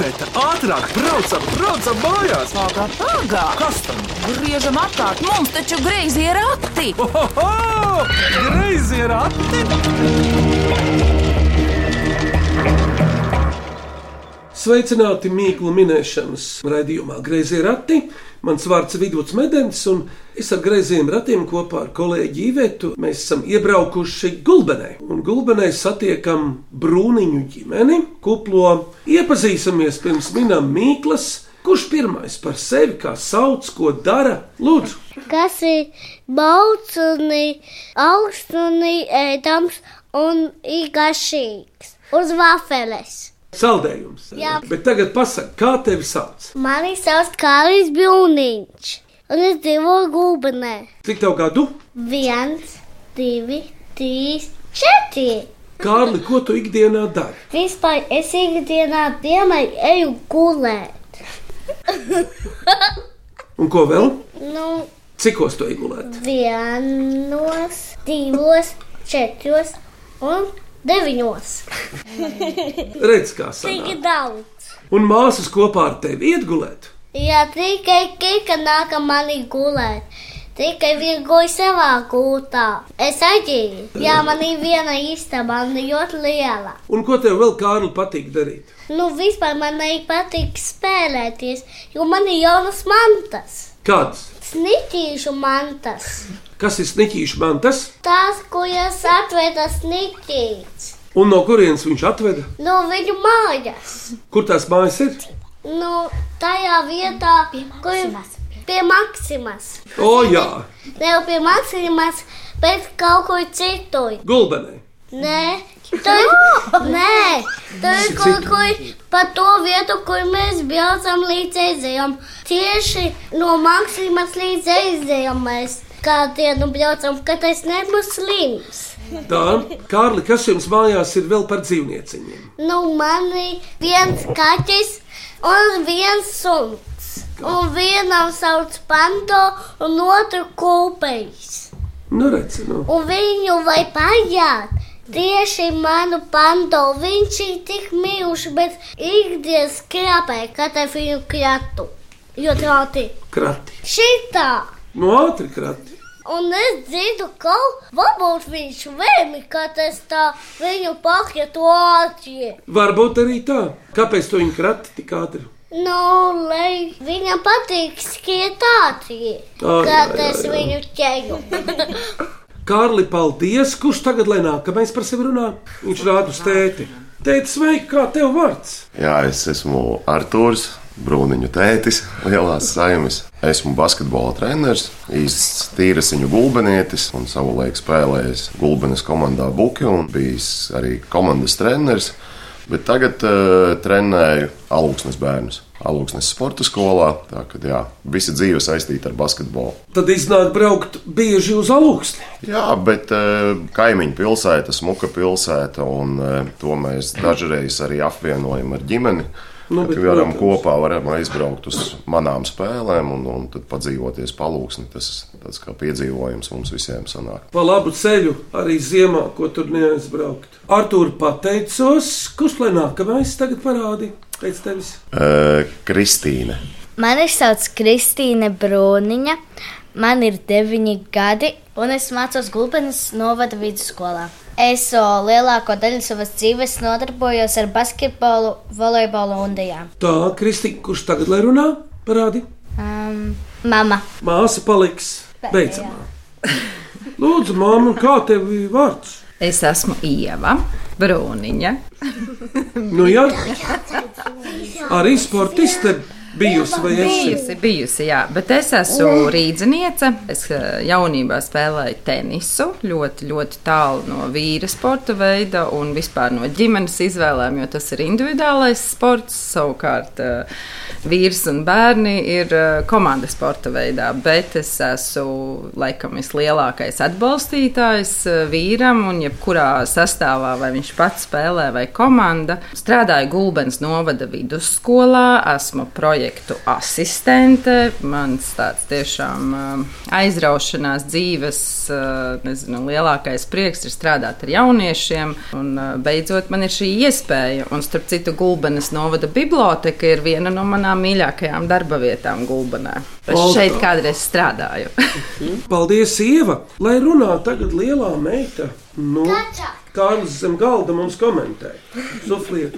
Iveta, ātrāk, braucam, braucam mājās! Pagā, pagā! Kas tam? Griežam apkārt, mums taču greizi ir rati! Ohoho! Greizi ir ati! Sveicināti mīklu minēšanas raidījumā Greizie rati. Mans vārds ir Vidvuds Medens, un es ar greiziem ratiem kopā ar kolēģi Ivetu mēs esam iebraukuši Gulbenē. Un Gulbenē satiekam brūniņu ģimeni, kuplo iepazīsimies pirms minam mīklas. Kurš pirmais par sevi kā sauc, ko dara? Lūdzu, kas ir balts un augsts un ēdams un garšīgs uz vafeles. Saldējums. Jā. Bet tagad pasak, kā tevi sauc? Mani sauc Kālis Bjūniņš, un es dzīvoju Gulbenē. Cik tev gadu? Viens, divi, trīs, četri. Kārli, ko tu ikdienā dari? Vispār es ikdienā dienai eju gulēt. Un ko vēl? Nu, Cikos to iegulēt? vienos, divos, četros un deviņos. Redz, kā Tik sanāk. daudz. Un māsas kopā ar tevi iegulēt. Jā, tikai Kika nāk manī gulēt. Tikai viņa guļ savā gultā. Es aģīju. Jā, man ir viena istaba, un ļoti liela. Un ko tev vēl, Kārli, patīk darīt? Nu, vispār man arī patīk spēlēties, jo man ir jaunas mantas. Kādas? Sniķīšu mantas. Kas ir sniķīšu mantas? Tās, kuras atveda sniķīts. Un no kurienes viņš atveda? No viņu mājas. Kur tās mājas ir? Nu, tajā vietā, kur pie Maksimas. O, jā, Ne jau pie Maksimas, bet kaut kur citur. Gulbenē. Nē, tur, nē, tur ir kaut kur pa to vietu, kur mēs braucam līdz ezeram. Tieši no Maksimas līdz ezeram mēs kādu dienu braucam, kad es nebūšu slims. Tā, Kārli, kas jums mājās ir vēl par dzīvnieciņiem? Nu, man ir viens kaķis un viens suns. Un vienam sauc panto, un otru kūpējs. Nu, redz, nu. Un viņu vai pajāt. Tieši manu panto viņš ir tik mīluši, bet ikdienas krāpē, kad es viņu kratu. Jo trauti Krati. šitā. Nu, ātri krati. Un es dzirdu, ka varbūt viņš vēmi, kad es tā viņu pakietu ātri. Varbūt arī tā. Kāpēc tu viņu krati tik ātri? Nu, lai viņam patīk skriet ātri, kad es viņu ķēju. Kārli, paldies! Kurš tagad lai nākamais par sevi runā? Viņš rāda uz tēti. Tēti, sveiki, kā tev vārds? Jā, es esmu Arthurs, Brūniņu tētis, lielās saimnes. Esmu basketbola treneris, īsts tīrasiņu gulbenietis un savulaik spēlējis gulbenes komandā Buki un bijis arī komandas treneris. Bet tagad uh, trenēju alūksnes bērnus. Alūksnes sporta skolā. Tā kā jā, visa dzīve saistīta ar basketbolu. Tad iznāk braukt bieži uz alūksni. Jā, bet uh, kaimiņu pilsēta, smuka pilsēta, un uh, to mēs dažreiz arī apvienojam ar ģimeni. Nu, Nu, bet, varam protams. kopā varam aizbraukt uz manām spēlēm un, un tad padzīvoties palūksni. Tas tāds kā piedzīvojums mums visiem sanāk. Pa labu ceļu arī ziemā, ko tur neaizbraukt. Artur, pateicos, kurš lai nākamais tagad parādi pēc tevis? Uh, Kristīne. Mani sauc Kristīne Brūniņa, man ir 9 gadi, un es mācos Gulbenes novada vidusskolā. Es lielāko daļu savas dzīves nodarbojos ar basketbolu, volejbolu un dejām. Tā, Kristīna, kurš tagad lai runā? Parādi. Um, mama, Māsa paliks beidzamā. Lūdzu, māma, kā tev ir vārds? Es esmu Ieva Brūniņa. Nu, jā, arī sportiste bijusi vai esi? Bijusi, bijusi, jā, bet es esmu rīzniece. Es eh, jaunībā spēlēju tenisu, ļoti, ļoti tālu no vīra sporta veida un vispār no ģimenes izvēlēm, jo tas ir individuālais sports. Savukārt eh, vīrs un bērni ir eh, komandas sporta veidā, bet es esmu laikam vislielākais atbalstītājs vīram un jebkurā sastāvā, vai viņš pats spēlē vai komanda. Strādāju Gulbens novada vidusskolā, esmu projekta projektu asistente. Mans tāds tiešām aizraušanās dzīves, nezinu, lielākais prieks ir strādāt ar jauniešiem. Un beidzot man ir šī iespēja. Un starp citu, Gulbenes novada biblioteka ir viena no manām mīļākajām darba vietām Gulbenē. Es šeit kādreiz strādāju. Paldies, Ieva! Lai runā tagad lielā meita. Nu. Kārlis zem galda mums komentē. Sofija,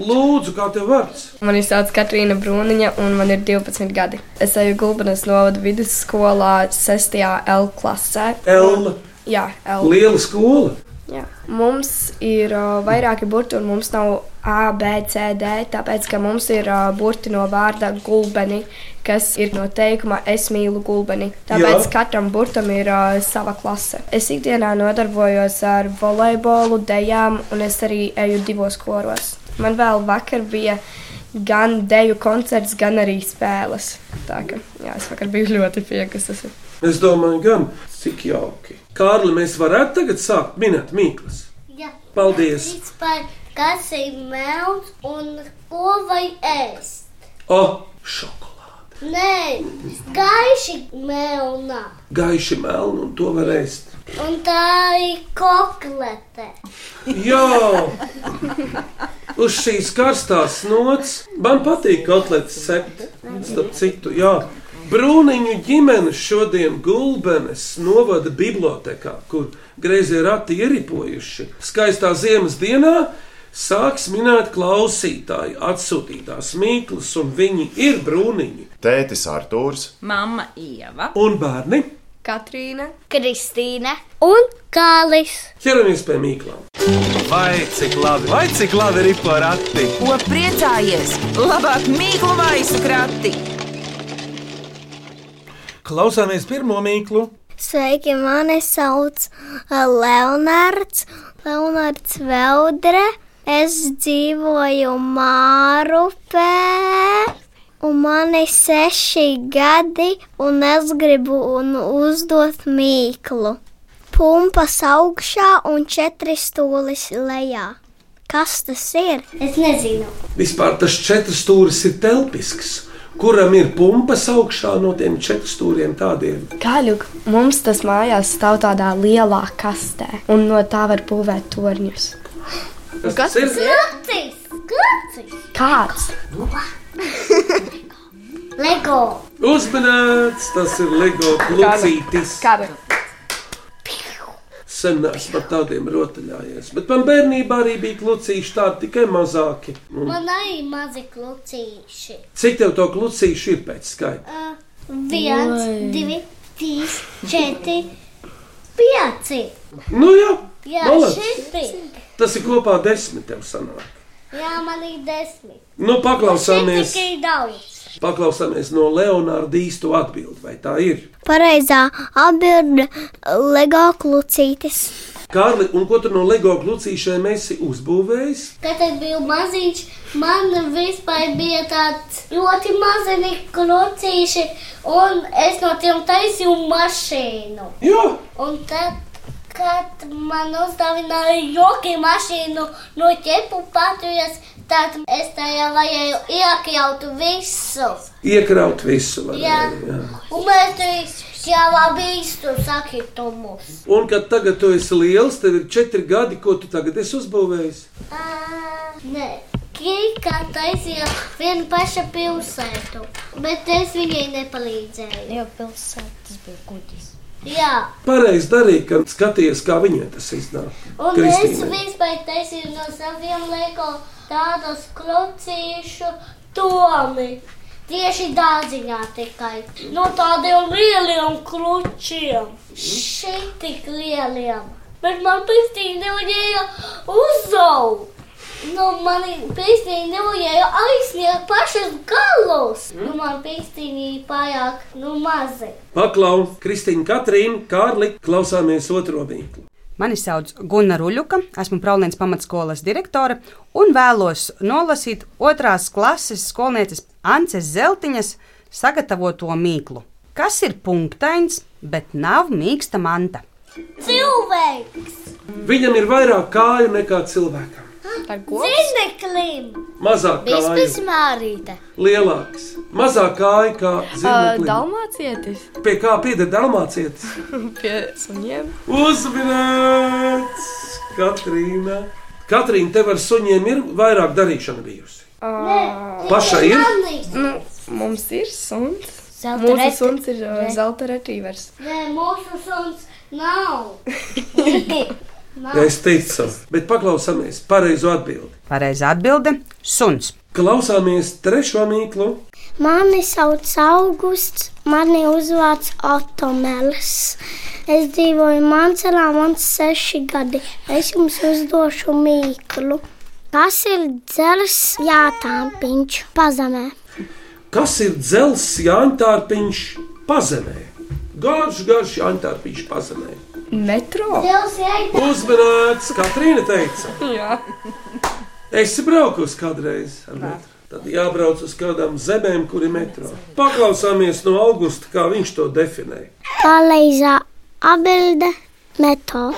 lūdzu, kā tev vārds? Mani sauc Katrīna Brūniņa, un man ir 12 gadi. Es eju Gulbenes novada vidusskolā, 6. L klasē. Elma, Jā, L. liela skola. Jā. Mums ir uh, vairāki burti, un mums nav A, B, C, D. Tāpēc, ka mums ir uh, burti no vārda gulbeni, kas ir no teikuma Es mīlu gulbeni. Tāpēc Jā. katram burtam ir uh, sava klase. Es ikdienā nodarbojos ar volejbolu, dejām, un es arī eju divos koros. Man vēl vakar bija gan deju koncerts, gan arī spēles. Tā kā jā, es vakar biju ļoti priecīgs. Es domāju, gan cik jauki. Kārli, mēs varētu tagad sākt minēt mīklas. Jā. Paldies! Vispār, kas ir melns un ko vai ēst? O, šokolāde! Nē, gaiši melnā. Gaiši melni, un to var ēst. Un tā ir koklete. Jā! Uz šīs karstās nots man patīk kotletes cept. Starp citu, jā. Brūniņu ģimene šodien Gulbenes novada bibliotekā, kur greizie rati ieripojuši. Skaistā ziemas dienā sāks minēt klausītāju atsūtītās mīklas, un viņi ir brūniņi Tētis Artūrs, Mama Ieva. un bērni. Katrīna. Kristīne. Un kālis. Ķeramies pie mīklām. Vai cik labi, vai cik labi ir porati? Ko priecājies? Labāk mīklu maisu krati! Klausāmies pirmo mīklu. Sveiki, mani sauc uh, Leonards, Leonards Veldre. Es dzīvoju Mārupē, un man ir seši gadi, un es gribu un uzdot mīklu. Pumpas augšā un četri stūlis lejā. Kas tas ir? Es nezinu. Vispār tas četras stūris ir telpisks. Kuram ir pumpas augšā no tiem četriem stūriem tādiem? Gaļuk, mums tas mājās stāv tādā lielā kastē, un no tā var būvēt torņus. Kas, Kas tas ir? Klucis! Klucis! Kāds? Lego! Uzmanīts, tas ir Lego klucītis. Kāda? Sen esmu ar tādiem rotaļājies, bet man bērnībā arī bija klucīši tādi tikai mazāki. Un Man arī mazi klucīši. Cik tev to klucīšu ir pēc skaita? Uh, viens, divi, trīs, četri, pieci. Nu jā, Jā, Malac. šis bija. Tas ir kopā desmit tev sanāk. Jā, man ir desmit. Nu, paklausāmies, tikai daudz. paklausāmies no Leonārda īstu atbildi, vai tā ir? Pareizā atbilde - Lego klucītis. Kārli, un ko tu no Lego klucīšiem esi uzbūvējis? Kad es biju maziņš, man vispār bija tāds ļoti maziņi klucīši, un es no tiem taisīju mašīnu. Jā, Un tad, kad man uzdāvināja joki mašīnu no ķepu patrujas, tad es tajā vajag iekļaut visu. iekraut visu. vai Jā. ne? jā. Un mēs tur jau bīstu sakritumus. Un kad tagad tu esi liels, tev ir četri gadi, ko tu tagad esi uzbūvējis? Ā, Nē. Kika taisīja vienu pašu pilsētu, bet es viņai nepalīdzēju. Jo pilsētas bija kuģis. Jā, Pareizi darīja, ka skaties, kā viņai tas iznāk. un es Kristīnai. vispār taisīju no saviem lego tādus klucīšu tomi. Tieši dārziņā tikai no tādiem lieliem klučiem. Šeit tik lieliem. Bet man pēkšņi nevajadzēja uzaugt. Nu, man pēkšņi nevajadzēja aizsniegt pašus galus. Nu, man pēkšņi pārāk nu, mazi. Paklau, Kristīna, Katrīna, Kārli, klausāmies otro mīklu. Mani sauc Gunna Ruļuka, esmu Praulīnas pamatskolas direktore un vēlos nolasīt otrās klases skolnieces Ances Zeltiņas sagatavoto mīklu. Kas ir punktains, bet nav mīksta manta? Cilvēks! Viņam ir vairāk kāju nekā cilvēkam. Ar ko? Zineklim! Mazāk kā Vispirms mārīte. lielāks. Mazāk kāja kā Uh, zirneklim. Dalmācietis Pie kā pieder dalmācietis? pie suņiem. Uzminēts! Katrīna! Katrīna, tev ar suņiem ir vairāk darīšana bijusi. Uh, Pašai ir? nu, mums ir suns. Zelta Mūsu reti- suns ir uh, zelta retīvers. Nē, mūsu suns nav. Es teicu, bet paklausāmies pareizo atbildi. Pareizā atbilde - suns. Klausāmies trešo mīklu. Mani sauc Augusts, mani uzvārds Otomēlis. Es dzīvoju Mancelā, man seši gadi. Es jums uzdošu mīklu. Kas ir dzels jātāmpiņš pazemē? Kas ir dzels Jāntārpiņš pazemē? Garš, garš Jāntārpiņš pazemē. Metro? Jātāmpiņš. Uzmanēts, Katrīna teica. Jā. Esi braukusi kādreiz ar metru. Tad jābrauc uz kādām zemēm, kur ir metro. Paklausāmies no augusta, kā viņš to definē. Pareizā atbilde - metro.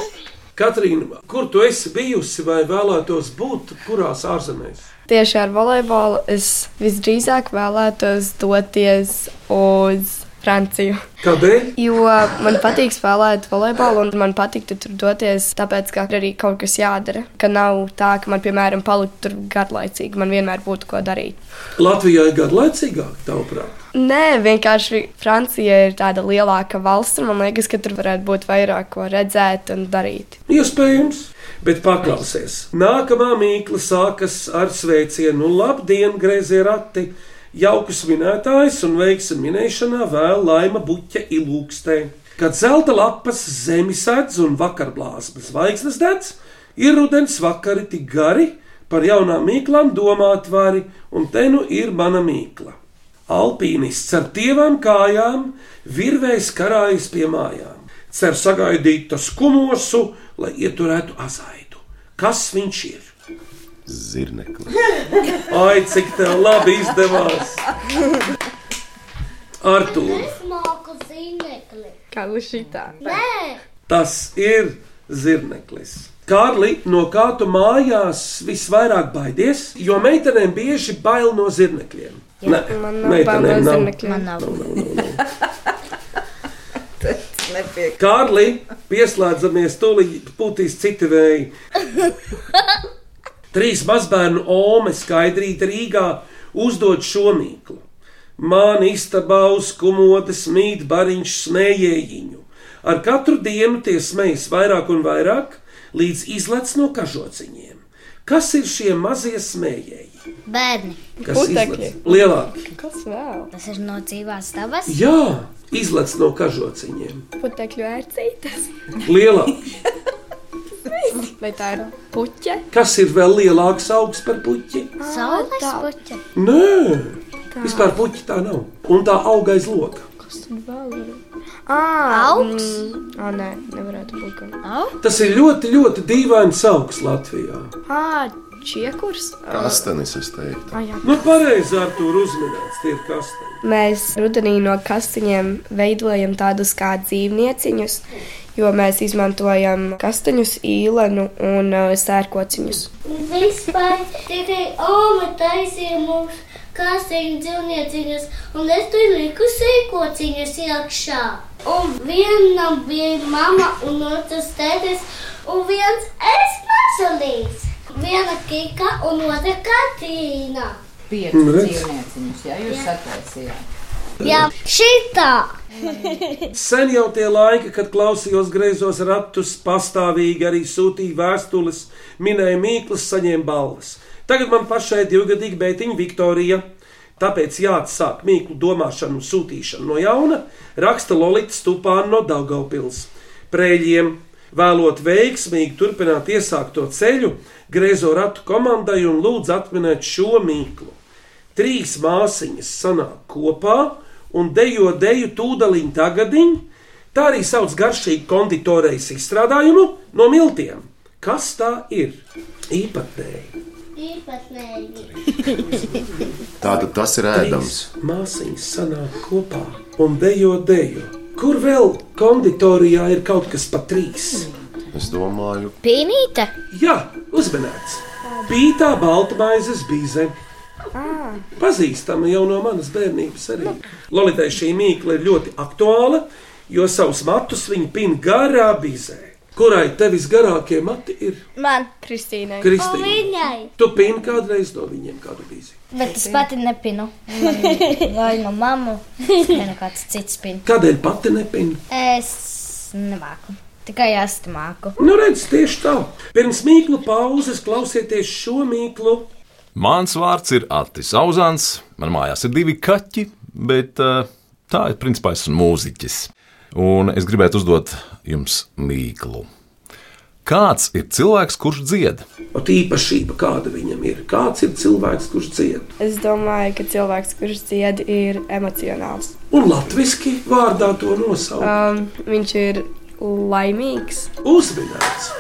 Katrīna, kur tu esi bijusi vai vēlētos būt, kurās ārzemēs? Tieši ar volejbolu es visdrīzāk vēlētos doties uz Franciju. Kādēļ? Jo man patīk spēlēt volejbolu, un man patīk tur doties, tāpēc, ka arī kaut kas jādara. Ka nav tā, ka man, piemēram, palikt tur garlaicīgi, man vienmēr būtu ko darīt. Latvijā ir garlaicīgāk, tavuprāt. Nē, vienkārši Francija ir tāda lielāka valsts, un man liekas, ka tur varētu būt vairāk ko redzēt un darīt. Iespējams, bet paklausies. Nākamā mīkla sākas ar sveicienu: Labdien, grazē rati! Jaukus minētājs un veiksim minēšanā vēl laima buķa ilūkstē. Kad zelta lapas zemi sēdz un vakarblāzmas zvaigznes dedz, ir rudens vakari tik gari, par jaunām mīklām domāt vari, un te nu ir mana mīkla. Alpīnists ar tievām kājām, virvējs karājas pie mājām, cer sagaidīt tas kumosu, lai ieturētu azaidu. Kas viņš ir? Zirneklis. Ai, cik tev labi izdevās! Artur. Kā šitā? Nē, tas ir zirneklis. Kārli, no kā tu mājās visvairāk baidies? Jo meitenēm bieži bail no zirnekļiem. Nē, Man nav bail no zirnekļiem. Man nav. Kārli, pieslēdzamies, tūlīt pūtīs citi vēji. Trīs mazbērnu ome skaidrīt Rīgā uzdod šo mīklu. Man istabā uz kumotes mīt bariņš smējējiņu. Ar katru dienu tie smējas vairāk un vairāk, līdz izlec no kažociņiem. Kas ir šie mazie smējēji? Bērni. Kas Putekļi. Lielāki. Kas vēl? Tas ir no dzīvās stabas. Jā, izlec no kažociņiem. Putekļu ērcītes. Lielāki. Vai tā ir puķe? Kas ir vēl lielāks augs par puķi? Saules tā. puķa. Nē, vispār puķi tā nav. Un tā auga aiz loka. Kas tur vēl ir? Ah, Augs? Ah, nē, nevarētu būt. ka- Tas ir ļoti, ļoti dīvains augs Latvijā. Ah, čiekurs. Kastanis, es teiktu. Ah, jā. Nu, pareizi ar to uzminēts, tie ir kasteņi. Mēs rudenī no kastaņiem veidojam tādus kā dzīvnieciņus, jo mēs izmantojam kastaņus, īlenu un uh, sērkociņus. vispār tikai Oma taisīja mums kāstīņu dzīvnieciņas, un es tur liku sīkociņas iekšā. Un vienam bija mama un otrs tētis, un viens es mazulīs. Viena kika un otra Katrīna. Pieci Nu, dzīvnieciņus, ja jūs sataisījāt. Jā, šitā! Sen jau tie laiki, kad klausījos greizos ratus, pastāvīgi arī sūtīja vēstules, minēja mīklas, saņēma balvas. Tagad man pašai divgadīga bērniņa Viktorija. Tāpēc jāatsāk mīklu domāšanu un sūtīšanu no jauna, raksta Lorita Stupāna no Daugaupils. Prēļiem vēlot veiksmīgi turpināt iesākto ceļu, griezo ratu komandai un lūdzu atminēt šo mīklu. Trīs māsiņas sanāk kopā un dejo deju tūdaļiņu tagadiņu, tā arī sauc garšīgu konditorejas izstrādājumu no miltiem. Kas tā ir? Īpatnēji. Tātad tas ir ēdams. Trīs māsiņas sanāk kopā un dejo deju. Kur vēl konditorijā ir kaut kas pa trīs? Es domāju, Pīnīte. Jā, uzmanīts. Pītā baltmaizes bīze. Pazīstama jau no manas bērnības arī. Lolitai šī mīkla ir ļoti aktuāla, jo savus matus viņa pina garā bīzē. Kurai tevis garākie mati ir? Man, Kristīnai. Kristīna. Viņai. Tu pini kādreiz no viņiem kādu bīzi. Bet es pati nepinu. Vai no mammu, vai no kāds cits pina. Kādēļ pati nepini? Es nemāku. Tikai es te māku. Nu, redz, tieši tā. Pirms mīklu pauzes klausieties šo mīklu. Mans vārds ir Atis Auzāns. Man mājās ir divi kaķi, bet uh, tā ir principā esmu mūziķis. Un es gribētu uzdot jums mīklu. Kāds ir cilvēks, kurš dzied? Ot īpašība, kāda viņam ir. Kāds ir cilvēks, kurš dzied? Es domāju, ka cilvēks, kurš dzied, ir emocionāls. Un latviešu vārdā to nosaukt. Um, viņš ir laimīgs. Uzminēts.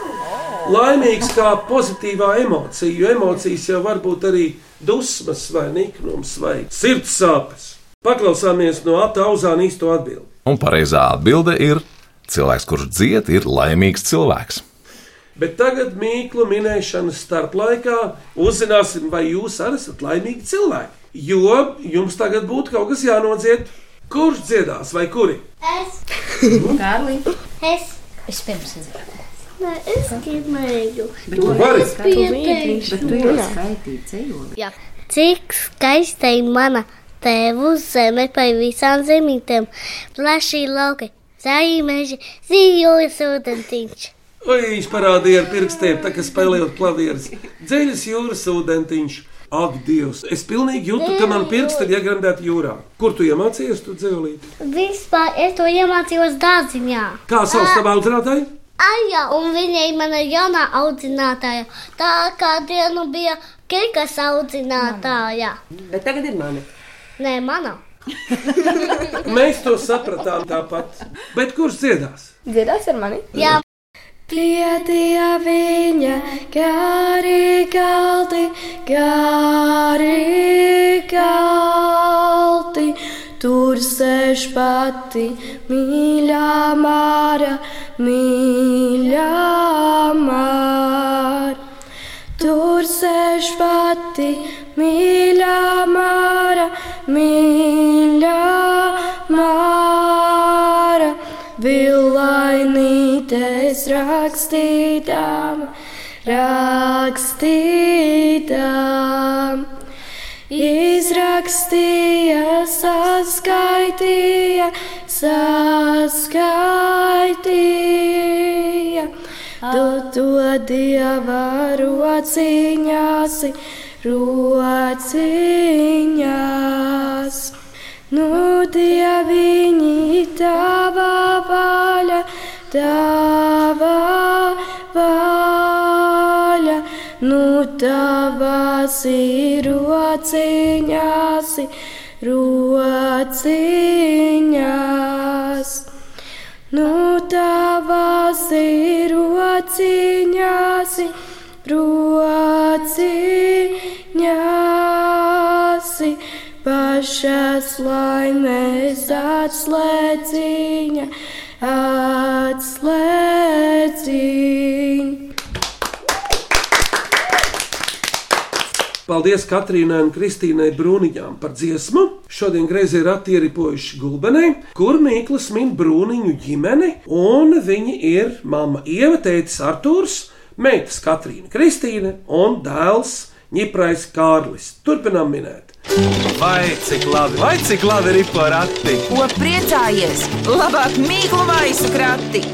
Laimīgs kā pozitīvā emocija, jo emocijas jau var būt arī dusmas, vai niknums, vai sirds sāpes. Paklausāmies no Atauzāna īsto atbildi. Un pareizā atbilde ir: cilvēks, kurš dzied, ir laimīgs cilvēks. Bet tagad mīklu minēšanas starplaikā uzzināsim, vai jūs arī esat laimīgi cilvēki. Jo jums tagad būtu kaut kas jānodzied. Kurš dziedās vai kuri? Es. Kārlī. Es. Es gribēju. Nē, es gribēju. Tu vari. Es pieteikšu. Bet tu jau skaitīji ceļojumu. Jā. Cik skaista ir mana tēvu zeme pa visām zemītēm, plašī lauki, zaļi meži, zījojas ūdentiņš. Viņš parādīja ar pirkstiem, tā kā spēlējot klavierus. Dziļas jūras ūdentiņš. Ak, Dievs! Es pilnīgi jūtu, ka man pirksti ir iegremdēti jūrā. Kur tu iemācījies to dzīvlīt? Vispār es to iemācījos dārziņā. Kā sauc tavu audzinātāju? Aija, un viņa ir mana jaunā audzinātāja. Tā kā dienu bija Kirkas audzinātāja. Bet tagad ir mani. Nē, mana. Mēs to sapratām tāpat. Bet kurš dziedās? Dziedās ar mani? Jā. Piedīja viņa gari galdi, gari galdi. Tur sēž pati mīļā māra, mīļā māra. Tur sēž pati mīļā māra, mīļā māra. Vilainītes rakstītām, rakstītām. Izrakstīja, saskaitīja, saskaitīja. Tu to dieva rociņās, rociņās. Nu, dieviņi, tava vaļa, tava Tavas ir rociņās, rociņās. Nu, tavas ir rociņās, rociņās. Pašas laimēs atslēdziņa, atslēdziņa. Paldies Katrīnai un Kristīnai Brūniņām par dziesmu. Šodien greizi ir attieripojuši gulbenē, kur Mīklas min Brūniņu ģimeni, un viņi ir mamma Ieva, tētis Artūrs, meitas Katrīna Kristīne un dēls Ņiprais Kārlis. Turpinām minēt. Vai cik labi, vai cik labi ir porati? Ko priecājies? Labāk mīklu maisu krati!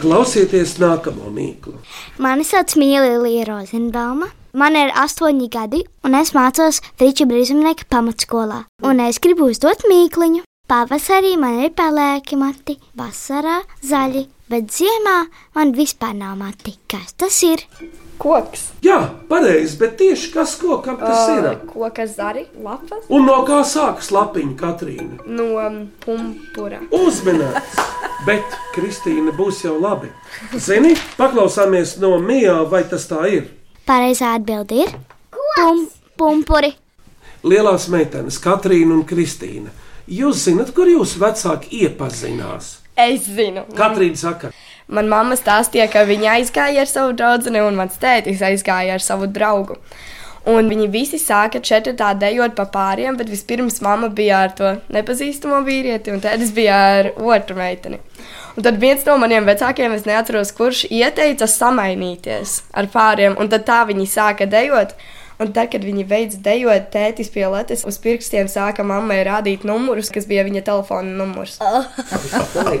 Klausieties nākamo mīklu. Mani sauc Mīlīja Rozenbauma. Man ir astoņi gadi, un es mācos Friča Brīsumnieka pamatskolā. Un es gribu uzdot mīkliņu. Pavasarī man ir pelēki mati, vasarā zaļi, bet ziemā man vispār nav mati. Kas tas ir? Koks. Jā, pareizi, bet tieši kas kokam tas ir? Koka zari, lapas. Un no kā sākas lapiņa Katrīna? No um, pumpura. Uzminēts! Bet Kristīna būs jau labi. Zini, paklausāmies no Mijā, vai tas tā ir. Pareizā atbilde ir Pum, pumpuri. Lielās meitenes, Katrīna un Kristīna. Jūs zinat, kur jūsu vecāki iepazinās? Es zinu. Katrīna saka, Man mamma stāstīja, ka viņa aizgāja ar savu draugu, un mans tētis aizgāja ar savu draugu. Un viņi visi sāka četrā dejot pa pāriem, bet vispirms mamma bija ar to nepazīstamo vīrieti, un tētis bija ar otru meiteni. Un tad viens no maniem vecākiem, es neatceros, kurš ieteica samainīties ar pāriem, un tad tā viņi sāka dejot. Un tad, kad viņi beidza dejot, tētis pie letes uz pirkstiem sāka mammai rādīt numurus, kas bija viņa telefona numurs.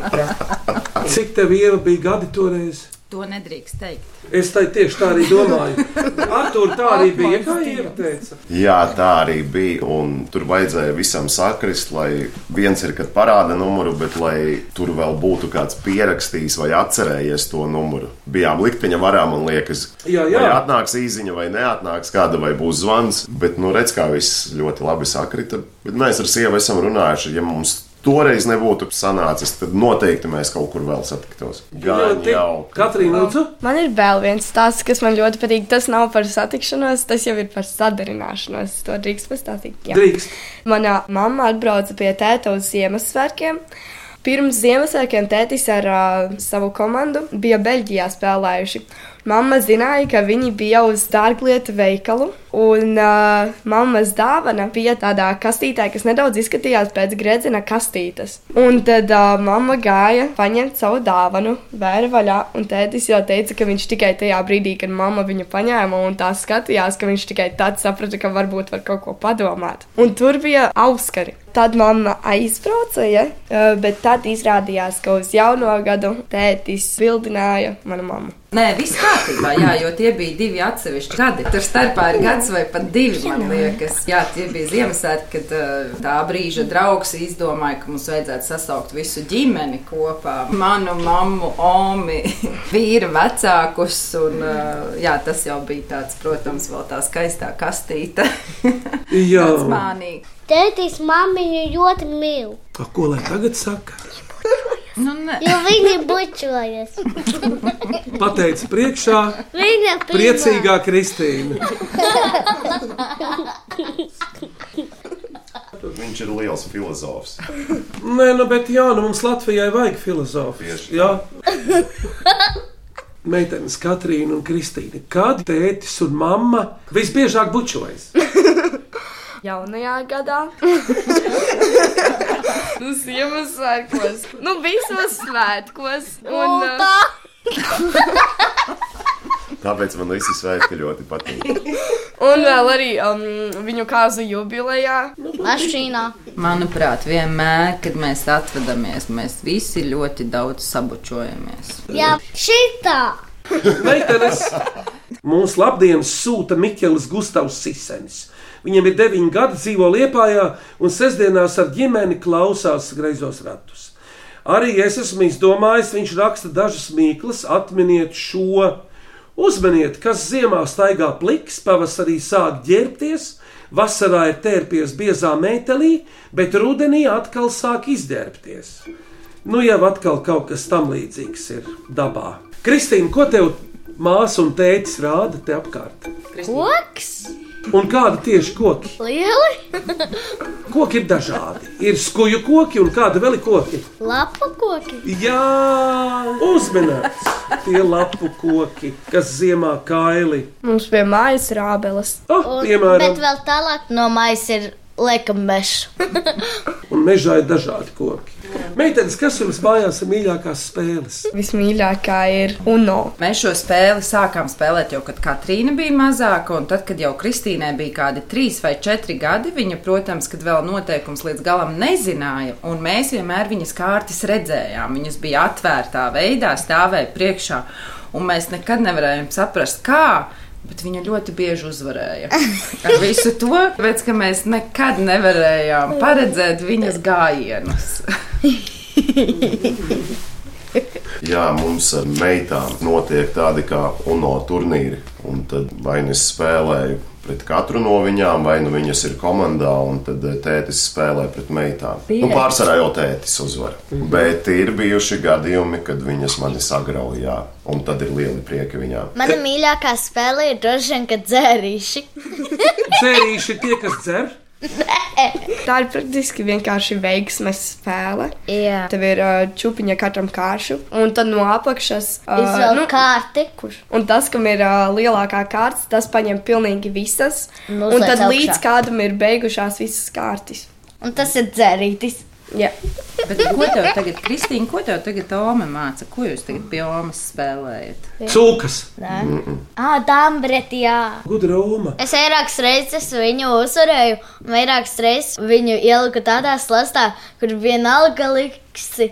Cik tev bija gadi toreiz? To nedrīkst teikt. Es tai tieši tā arī domāju. Ar to tā arī bija, kā ieva teica. Jā, tā arī bija. Un tur vajadzēja visam sakrist, lai viens ir, kad parāda numuru, bet lai tur vēl būtu kāds pierakstījis vai atcerējies to numuru. Bijām likteņa varā, man liekas, Jā, jā. vai atnāks īziņa, vai neatnāks kāda, vai būs zvans. Bet, nu, redz, kā viss ļoti labi sakrita. Bet mēs ar sievu esam runājuši, ja mums toreiz nebūtu sanācis, tad noteikti mēs kaut kur vēl satiktos. Gan jau. Katrīna, lūdzu. Man ir vēl viens stāsts, kas man ļoti patīk. Tas nav par satikšanos, tas jau ir par sadarināšanos. To drīkst pastāstīt. Jā. Drīkst. Mana mamma atbrauca pie tēta uz Ziemassvētkiem. Pirms Ziemassvētkiem tētis ar uh, savu komandu bija Beļģijā spēlējuši. Mamma zināja, ka viņi bija uz dārglietu veikalu, un uh, mammas dāvana bija tādā kastītē, kas nedaudz izskatījās pēc gredzena kastītes. Un tad uh, mamma gāja paņemt savu dāvanu, vēra vaļā, un tētis jau teica, ka viņš tikai tajā brīdī, kad mamma viņu paņēma un tā skatījās, ka viņš tikai tad saprata, ka varbūt var kaut ko padomāt. Un tur bija auskari. Tad mamma aizbrauca, ja? Bet tad izrādījās, ka uz jauno gadu tētis bildināja manu mammu. Nē, viss kārtībā, jā, jo tie bija divi atsevišķi gadi. Tur starpā ir gads vai pat divi, man liekas. Jā, tie bija Ziemassvētki, kad tā brīža draugs izdomāja, ka mums vajadzētu sasaukt visu ģimeni kopā. Manu mammu, omi, vīra vecākus. Un, jā, tas jau bija tāds, protams, vēl tā skaistā kastīte. Jā. Mānīgi. Tētis mammiņu ļoti mīl, A, Ko lai tagad saka? Nu, ne. jo viņi bučojas. Pateica priekšā Viņa pirmā. priecīgā Kristīna. Viņš ir liels filozofs. Nē, nu, bet jā, nu mums Latvijai vajag filozofijas. Jā. Meitenes Katrīna un Kristīna. Kad tētis un mamma visbiežāk bučojas? Jaunajā gadā. Uz Ziemassvētkos. Nu, visos svētkos. Un, uh, Tāpēc man visi svētki ļoti patīk. un vēl arī um, viņu kāzu jubilejā. Mašīnā. Manuprāt, vienmēr, kad mēs atvadamies, mēs visi ļoti daudz sabučojamies. Jā, šitā. Meitenes, mūsu labdienas sūta Mikls Gustavs Sisens. Viņam ir deviņi gadi, dzīvo Liepājā un sestdienās ar ģimeni klausās greizos ratus. Arī es esmu izdomājis, viņš raksta dažas mīklas, atminiet šo. Uzmaniet, kas ziemā staigā pliks, pavasarī sāk ģērbties, vasarā ir tērpies biezā metālī, bet rudenī atkal sāk izģērbties. Nu, jau atkal kaut kas tam līdzīgs ir dabā. Kristīna, ko tev māsa un tētis rāda te apkārt? Koks? Un kādi tieši koki? Lieli? Koki ir dažādi. Ir skuju koki un kādi vēl ir koki. Lapu koki? Jā, uzmanīts! Tie lapu koki, kas ziemā kaili. Mums pie mājas ir ābeles. Oh, Bet piemēram, vēl tālāk no maisa ir liekam mežs. un mežā ir dažādi koki. Meitenes, kas jums mājās ir mīļākās spēles? Vismīļākā ir UNO. Mēs šo spēli sākām spēlēt jau, kad Katrīna bija mazāka, un tad, kad jau Kristīnai bija kādi trīs vai četri gadi, viņa, protams, kad vēl noteikums līdz galam nezināja, un mēs vienmēr viņas kārtas redzējām. Viņas bija atvērtā veidā, stāvēja priekšā, un mēs nekad nevarējām saprast, kā. Bet viņa ļoti bieži uzvarēja. Ar visu to, tāpēc, ka mēs nekad nevarējām paredzēt viņas gājienus. Jā, mums ar meitām notiek tādi kā UNO turnīri. Un tad vai nu es spēlēju pret katru no viņām, vai nu viņas ir komandā, un tad eh, tētis spēlē pret meitām. Nu, pārsvarā jau tētis uzvar. Bet ir bijuši gadījumi, kad viņas mani sagrauja, un tad ir lieli prieki viņām. Mana mīļākā spēle ir droši vien, kad dzērīši. Dzērīši tie, kas dzer. Tā ir praktiski vienkārši veiksmes spēle. Jā. Tev ir uh, čūpiņa katram kāršu, un tad no apakšas Izvēl kārti. Kurš? Un tas, kam ir uh, lielākā kārta, tas paņem pilnīgi visas. Un Un, tad augšā. līdz kādam ir beigušās visas kārtas. Un tas ir dzērītis. Jā. Bet ko tev tagad, Kristīna, ko tev tagad Toma māca? Ko jūs tagad pie Omas spēlējat? Cūkas. Nē, ah, dāmbreti, jā. Gudra Oma. Es vairākas reizes viņu uzvarēju, un vairākas reizes viņu ieliku tādā slastā, kur vienalga liksi.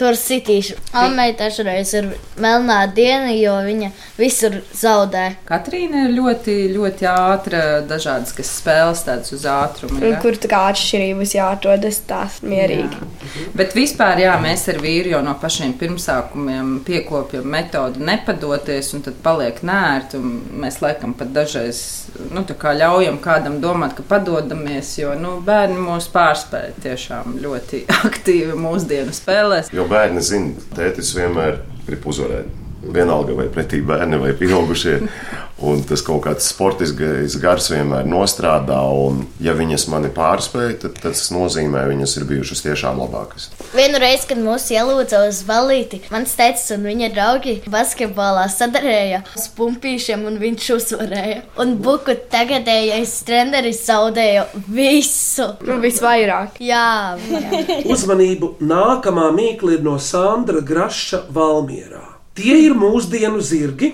Tur sitīšu. Almei dažreiz ir melnā diena, jo viņa visur zaudē. Katrīna ir ļoti, ļoti ātra, dažādas kas spēles tādas uz ātrumu. Ja? kur tā kā atšķirības jāatrodas tās mierīgi. Jā. Bet vispār, jā, mēs ar vīru jau no pašiem pirmsākumiem piekopjam metodi nepadoties, un tad paliek nērti. un Mēs laikam pat dažreiz nu, tā kā ļaujam kādam domāt, ka padodamies, jo nu, bērni mūs pārspēja tiešām ļoti aktīvi mūsdienu spēlēs. Jo bērni zina, tētis vienmēr grib uzvarēt. Vienalga vai pretī bērni vai pieaugušie. Un tas kaut kāds sportiskais gars vienmēr nostrādā. Un, ja viņas mani pārspēja, tad tas nozīmē, ka viņas ir bijušas tiešām labākas. Vienu reizi, kad mūs ielūdza uz balīti, mans tēvs un viņa draugi basketbolā sadarēja uz pumpīšiem, un viņš uzvarēja. Un buku tagadējais treneris zaudēja visu. Nu, visvairāk. Jā, jā. Uzmanību! Nākamā mīkla ir no Sandra Graša Valmierā. Tie ir mūsdienu zirgi,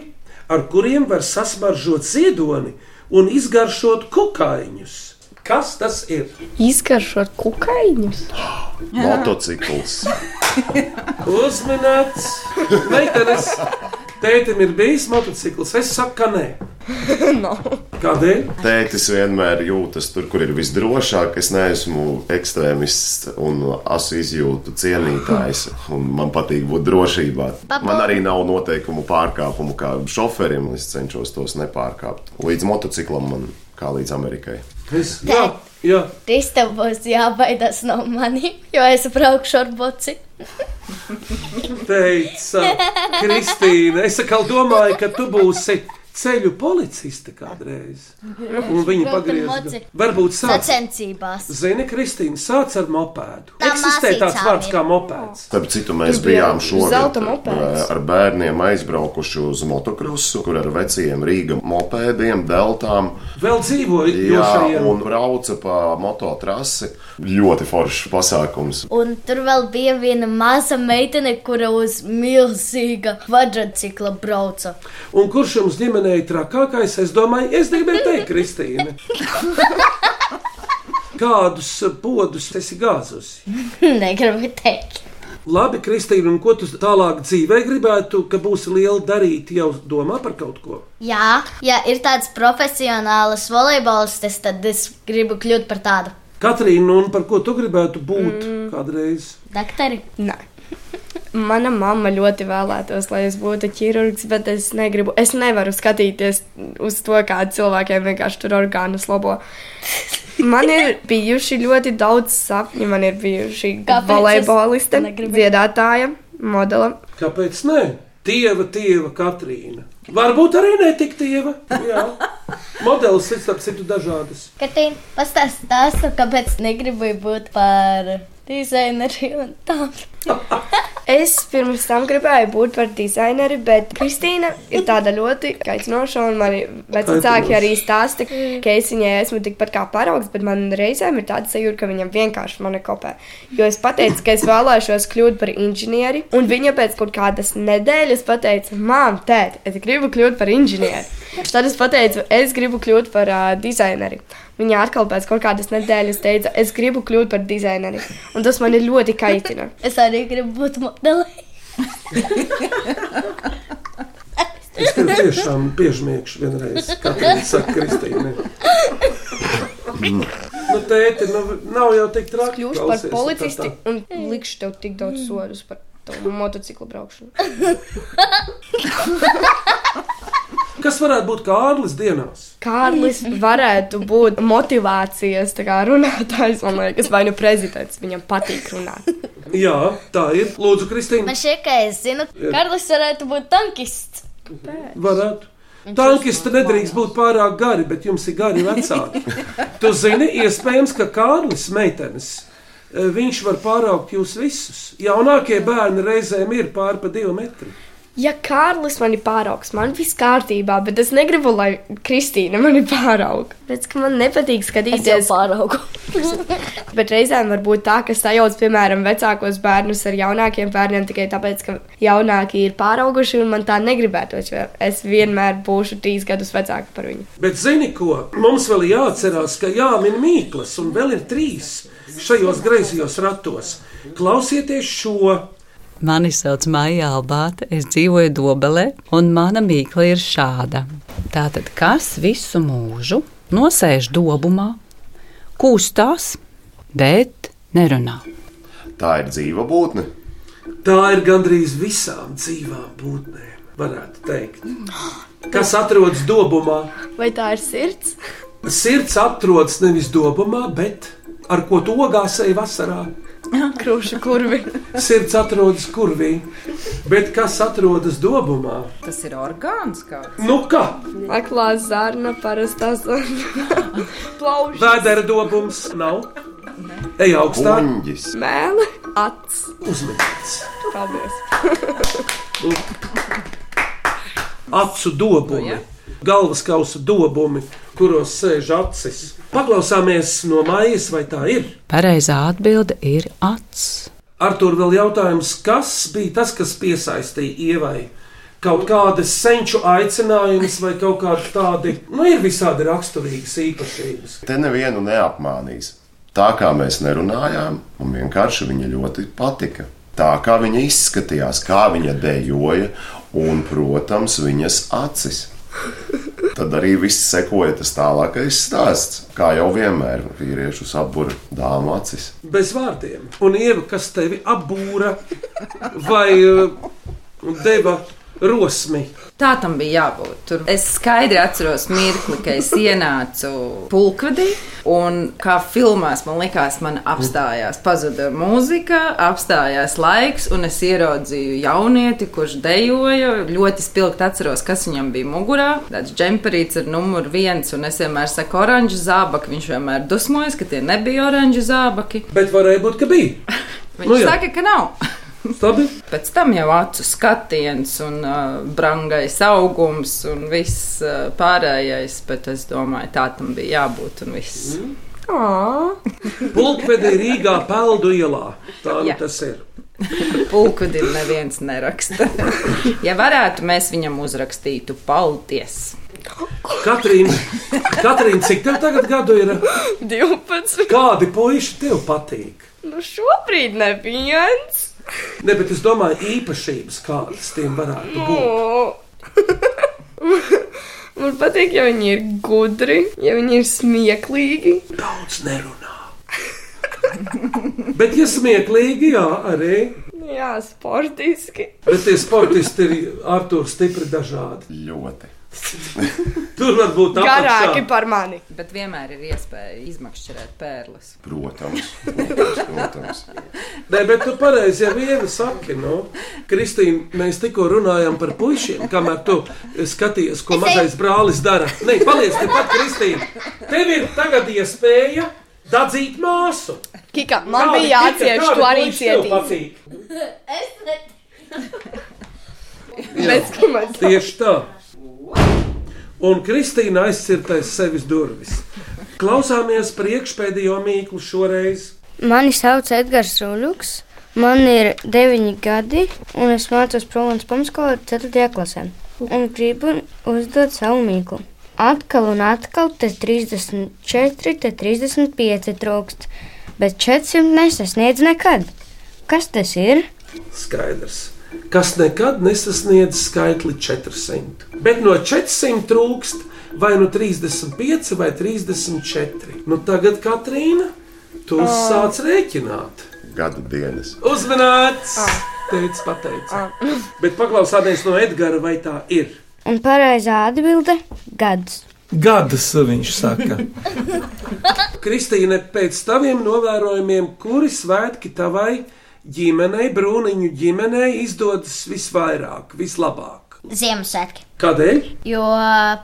ar kuriem var sasmaržot ziedoni un izgaršot kukaiņus. Kas tas ir? Izgaršot kukaiņus. Motocikls. Uzminēts, meitenes, tētim ir bijis motocikls. Es saku, ka nē. no. Kādēļ? Tētis vienmēr jūtas tur, kur ir visdrošāk. Es neesmu ekstrēmists un asu izjūtu cienītājs. un Man patīk būt drošībā. Papa. Man arī nav noteikumu pārkāpumu kā šoferim. Es cenšos tos nepārkāpt. Līdz motociklam man kā līdz Amerikai. Es, jā, jā. Tas tev būs jābaidās no maniem, jo es braukšu ar boci. Teica Kristīna. Es atkal domāju, ka tu būsi ceļu policiste kādreiz. Un viņa moci. Varbūt sāc. Sacensībās. Zini, Kristīna, sāc ar mopēdu. Tā Eksistē tāds vārds kā mopēds. Starp citu, mēs bijām šogad mopēds. ar bērniem aizbraukuši uz motokrosu, kur ar veciem Rīga mopēdiem, deltām. Vēl dzīvoju, Jā, jošajiem. un brauca pa mototrasi. Ļoti foršs pasākums. Un tur vēl bija viena maza meitene, kura uz milzīga kvadrcikla brauca. Un kurš jums ģimenē ir trakākais? Es domāju, es gribēju teikt, Kristīne. Kādus podus esi gāzusi? Negribu teikt. Labi, Kristīna, un ko tu tālāk dzīvē gribētu, ka būsi liela darīt, jau domā par kaut ko? Jā, ja ir tāds profesionāls volejbolistes, tad es gribu kļūt par tādu. Katrīna, un par ko tu gribētu būt mm. kādreiz? Daktari? Nē. Mana mamma ļoti vēlētos, lai es būtu ķirurgs, bet es negribu. Es nevaru skatīties uz to, kā cilvēkiem vienkārši tur orgānus labo. Man ir bijuši ļoti daudz sapņu. Man ir bijuši volejboliste, dziedātāja, modela. Kāpēc ne? Tieva, tieva, Katrīna. Varbūt arī ne tik tieva. Jā. Modelis ir starp citu dažādas. Katīna, pastāsti stāstu, kāpēc negribu būt par dizaineri un tā. Es pirms tam gribēju būt par dizaineri, bet Kristīna ir tāda ļoti kaitinoša. un Mani vecāki arī stāsta, ka es viņai esmu tikpat kā paraugs, bet man reizēm ir tāda sajūta, ka viņa vienkārši mani kopē. Jo es pateicu, ka es vēlēšos kļūt par inženieri, un viņa pēc kaut kādas nedēļas pateica, Mām, tēt, es gribu kļūt par inženieri. Tad es pateicu, es gribu kļūt par uh, dizaineri. Viņa atkal pēc kaut kādas nedēļas teica, es gribu kļūt par dizaineri. Un tas man ļoti kaitina. Es arī gribu būt modeli. Es tev tiešām piežmiegšu vienreiz, kā tā saka Kristīna. Nu, tēti, nu, nav jau tik traki. Kļūšu par klausies, policisti tā, tā. un likšu tev tik daudz sodus par tavu motociklu braukšanu. Kas varētu būt Kārlis dienās? Kārlis varētu būt motivācijas tā kā runātājs, man liekas, vai nu prezidents. Viņam patīk runāt. Jā, tā ir. Lūdzu, Kristīna. Man šķiet, ka es zinu, Karlis varētu būt tankists. Varētu. Tankisti nedrīkst būt pārāk gari, bet jums ir gari vecāki. Tu zini, iespējams, ka Kārlis meitenes. eh, Viņš var pāraugt jūs visus. Jaunākie bērni reizēm ir pāri pa divu metru. Ja Kārlis mani pāraugs, man viss kārtībā, bet es negribu, lai Kristīna mani pārauga. Pēc tam man nepatīk skatīties pāraugu. bet reizēm var būt tā, ka sajauc, piemēram, vecākos bērnus ar jaunākiem bērniem tikai tāpēc, ka jaunākie ir pārauguši un man tā negribētos, jo es vienmēr būšu trīs gadus vecāka par viņu. Bet zini ko? Mums vēl ir jāatcerās, ka jāmin mīklas, un vēl ir trīs šajos greizajos ratos. Klausieties šo! Mani sauc Maija Albāte, es dzīvoju Dobelē, un mana mīkla ir šāda. Tātad, kas visu mūžu nosēž dobumā, kūstās, bet nerunā? Tā ir dzīva būtne. Tā ir gandrīz visām dzīvām būtnēm, varētu teikt. Kas atrodas dobumā? Vai tā ir sirds? Sirds atrodas nevis dobumā, bet ar ko to gāzēja vasarā. Krūša kurvi. Sirds atrodas kurvī, bet kas atrodas dobumā? Tas ir orgāns kāds. Nu kā? Aklā zarna, parastā zarna. Plaušas. Vēdera dobums nav. Ej augstāk. Uņģis. Mēle, acs. Uzmanīts. Paldies. Acu dobumi, galvas kausa dobumi, kuros sēž acis. Paklausāmies no mājas, vai tā ir? Pareizā atbilde ir acs. Ar to vēl jautājums, kas bija tas, kas piesaistīja ievai? Kaut kādas senču aicinājumus, vai kaut kādi tādi, nu, ir visādi raksturīgas īpašības. Te nevienu neapmānīs. Tā kā mēs nerunājām, man vienkārši viņa ļoti patika. Tā kā viņa izskatījās, kā viņa dejoja, un, protams, viņas acis. Tad arī viss sekoja tas tālākais stāsts. Kā jau vienmēr, vīriešus apbūra dāmu acis. Bez vārdiem. Un ieva, kas tevi apbūra vai uh, deva rosmi? Tā tam bija jābūt. Tur es skaidri atceros mirkli, kad es ienācu pulkvedī, un kā filmās man likās, man apstājās, pazuda mūzika, apstājās laiks, un es ieraudzīju jaunieti, kurš dejoja. Ļoti spilgti atceros, kas viņam bija mugurā. Tāds džemperīts ar numuru viens, un es vienmēr saku oranžu zābaki. Viņš vienmēr dusmojas, ka tie nebija oranžu zābaki. Bet varēja būt, ka bija. Viņš Nu jā. saka, ka nav. Stabi? Pēc tam jau acu skatiens un uh, brangais augums un viss uh, pārējais, bet es domāju, tā tam bija jābūt un viss. Pulkvedī Rīgā peldu ielā. Tā nu tas ir. Pulkudim neviens neraksta. ja varētu, mēs viņam uzrakstītu paldies. Katrīna, Katrīna, cik tev tagad gadu ir? 12. Kādi puiši tev patīk? Nu, šobrīd neviens. Ne, bet es domāju, īpašības kādas tiem varētu būt. Man patīk, ja viņi ir gudri, ja viņi ir smieklīgi. Daudz nerunā. Bet, ja smieklīgi, jā, arī. Jā, sportiski. Bet tie sportisti ir ar to stipri dažādi. Ļoti. Tur var būt Garāki apakšā. par mani. Bet vienmēr ir iespēja izmakšķerēt pērles. Protams, protams. protams. Nē, bet tu pareizi jau vienu saki, nu, Kristīna, mēs tikko runājām par puišiem, kamēr tu skaties, ko mazais brālis dara. Nē, paliec tepat, Kristīna. Tev ir tagad iespēja dadzīt māsu. Kika, man Kādi bija Kika, jācieš, tu arī cietīs. Bez komentāru. Tieši tā. Un Kristīna aizcirtais sevis durvis. Klausāmies priekšpēdējo mīklu šoreiz. Mani sauc Edgars Rūļuks, man ir 9 gadi, un es mācos Provanas pamatskolā 4. klasē. Un gribu uzdot savu mīklu. Atkal un atkal te 34, te 35 trūkst, bet 400 nesasniedz nekad. Kas tas ir? Skaidrs. Kas nekad nesasniedz skaitli 400. Bet no 400 trūkst vai nu 35 vai 34. Nu tagad, Katrīna, tu Ā. sāc rēķināt. Gada dienas. Uzmanīts! Teicis, pateicis. Bet paklausāmies no Edgara, vai tā ir. Un pareizā atbilde - gads. Gadus viņš saka. Kristīne, pēc taviem novērojumiem, kuri svētki tavai ģimenei, brūniņu ģimenei izdodas visvairāk, vislabāk? Ziemassvētki. Kādēļ? Jo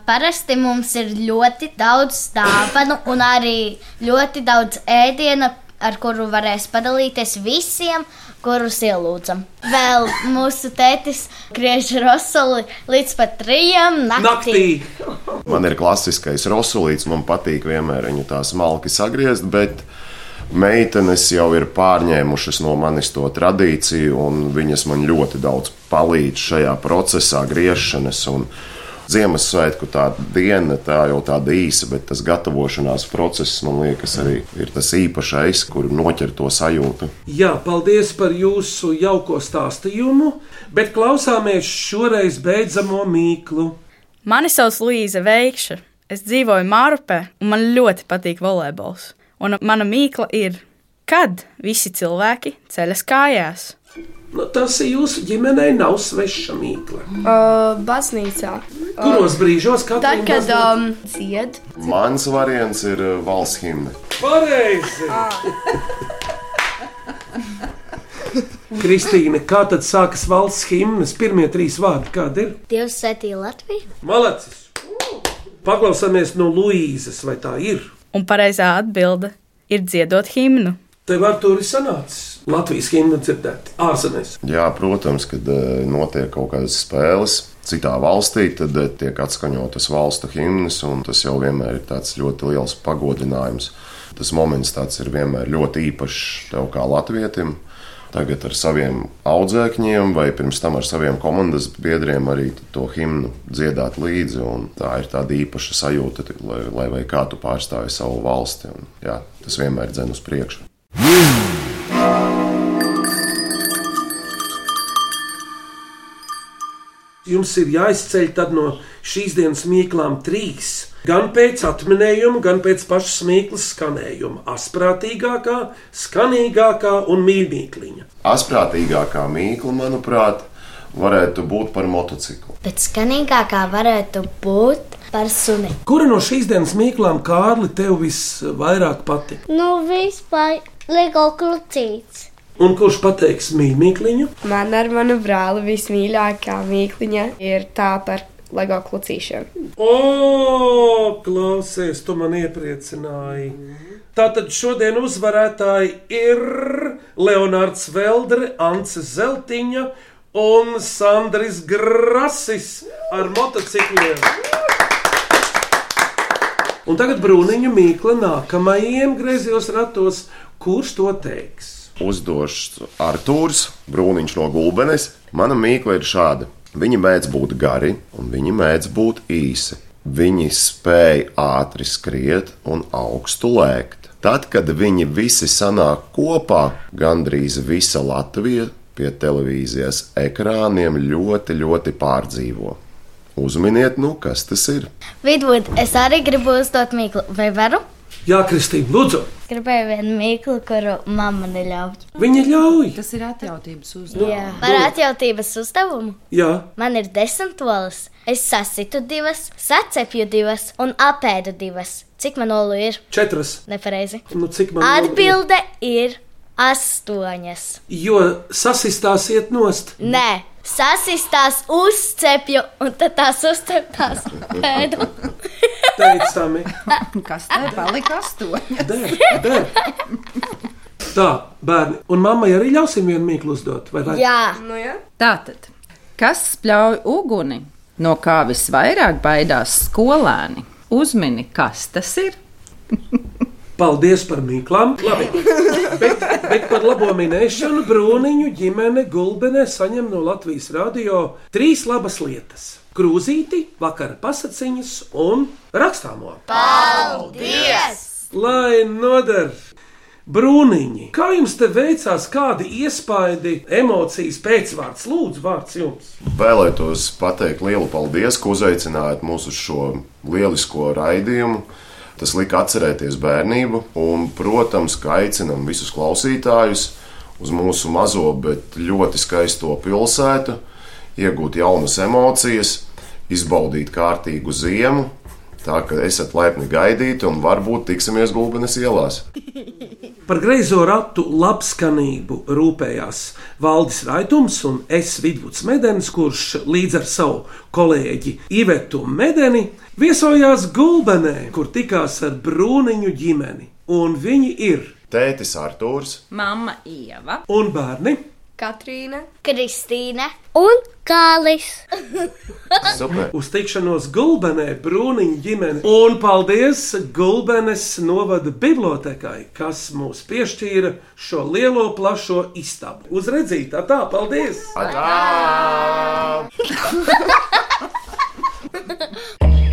parasti mums ir ļoti daudz dāvanu un arī ļoti daudz ēdiena, ar kuru varēs padalīties visiem, kurus ielūdzam. Vēl mūsu tētis griež rosoli līdz pat trijiem naktī. Naktī. Man ir klasiskais rosulīts, man patīk vienmēr viņu tā smalki sagriezt, bet meitenes jau ir pārņēmušas no manis to tradīciju, un viņas man ļoti daudz palīdz šajā procesā, griešanas. Un Ziemassvētku tā diena, tā jau tāda īsa, bet tas gatavošanās process, man liekas, arī ir tas īpašais, kur noķer to sajūtu. Jā, paldies par jūsu jauko stāstījumu, bet klausāmies šoreiz beidzamo mīklu. Mani sauc Līza Veikša. Es dzīvoju Mārupē, un man ļoti patīk volejbols. Un mana mīkla ir, kad visi cilvēki ceļas kājās. Nu, tas jūsu ģimenei nav sveša mīkla. Uh, baznīcā. Kuros brīžos katrs Tad, kad um, dzied. Mans variants ir uh, valsts himna. Pareizi! Kristīne, kā tad sākas valsts himnas? Pirmie trīs vārdi, kādi ir? Dievs svētīja Latviju. Malacis! Paklausāmies no Luīzes, vai tā ir? Un pareizā atbilde ir dziedot himnu. Tev ar to ir sanācis Latvijas himna dzirdēt ārzemēs. Jā, protams, kad uh, notiek kaut kādas spēles citā valstī, tad uh, tiek atskaņotas valstu himnas, un tas jau vienmēr ir tāds ļoti liels pagodinājums. Tas moments tāds ir vienmēr ļoti īpašs tev kā latvietim. Tagad ar saviem audzēkņiem, vai pirms tam ar saviem komandas biedriem arī to himnu dziedāt līdzi. Tā ir tāda īpaša sajūta, lai, lai vai kā tu pārstāvi savu valsti. Un, jā, tas vienmēr dzen uz priekšu. Jums ir jāizceļ tad no šīs dienas mīklām trīs. Gan pēc atminējuma, gan pēc pašas mīklas skanējuma. Asprātīgākā, skanīgākā un mīļākā. Asprātīgākā mīkla, manuprāt, varētu būt par motociklu. Bet skanīgākā varētu būt par suni. Kura no šīs dienas mīklām, Kārli, tev visvairāk patīk? Nu, vispār Lego klucīts. Un kurš pateiks mīļākliņu? Man ar manu brāli vismīļākā mīkliņa ir tā par LEGO klucīšanu. O, klausies, tu man iepriecināji. Tātad šodien uzvarētāji ir Leonards Veldre, Ants Zeltiņa un Sandris Grasis ar motocikliem. Un tagad brūniņa mīkla nākamajiem griezos ratos, kurš to teiks. Uzdošs Arthurs Brūniņš no Gulbenes. Mana mīkla ir šāda. Viņi mēdz būt gari un viņi mēdz būt īsi. Viņi spēja ātri skriet un augstu lēkt. Tad, kad viņi visi sanāk kopā, gandrīz visa Latvija pie televīzijas ekrāniem ļoti, ļoti pārdzīvo. Uzminiet, nu, kas tas ir? Vidvud, es arī gribu uzdot mīklu, vai varu? Jā, Kristīna, lūdzu! Gribēju vienu mīklu, kuru mamma neļauj. Viņa ļauj! Tas ir atjautības uzdevums. Jā, par atjautības uzdevumu. Jā, Man ir desmit olas. Es sasitu divas, sacepju divas un apēdu divas. Cik man olu ir? četras. Nepareizi. Nu, cik man Atbilde ir astoņas. Jo sasistās iet nost. Nē, sasistās uzcepju un tad tās uzceptās pēdu. Teicami. Kas te palika astoņi? Der, der. Tā, bērni, un mammai arī ļausim vienu mīklu uzdot, vai ne? Jā, Nu, jā. Tātad, kas spļauj uguni? No kā visvairāk baidās skolēni? Uzmini, kas tas ir? Paldies par mīklām. Labi. Bet, bet par labo minēšanu Brūniņu ģimene Gulbenē saņem no Latvijas radio trīs labas lietas. Krūzīti, vakara pasaciņas un rakstāmo. paldies! Lai noder! Brūniņi, kā jums te veicās, kādi iespaidi, emocijas pēcvārds, lūdzu, vārds jums? Vēlētos pateikt lielu paldies, ka uzaicinājāt mūs uz šo lielisko raidījumu. Tas lika atcerēties bērnību, un, protams, ka aicinam visus klausītājus uz mūsu mazo, bet ļoti skaisto pilsētu, iegūt jaunas emocijas, izbaudīt kārtīgu ziemu. Tā kā esat laipni gaidīti un varbūt tiksimies Gulbenes ielās. Par greizo ratu labskanību rūpējās Valdis Raitums un es Vidvuds Medens, kurš līdz ar savu kolēģi Ivetu Medeni viesojās Gulbenē, kur tikās ar brūniņu ģimeni. Un viņi ir Tētis Artūrs, Mama Ieva un bērni. Katrīna, Kristīne un Kālis. Super. Uz tikšanos Gulbenē, Brūniņa ģimene. Un paldies Gulbenes novada bibliotekai, kas mums piešķīra šo lielo, plašo istabu. Uz redzītā, tā, paldies! Atā!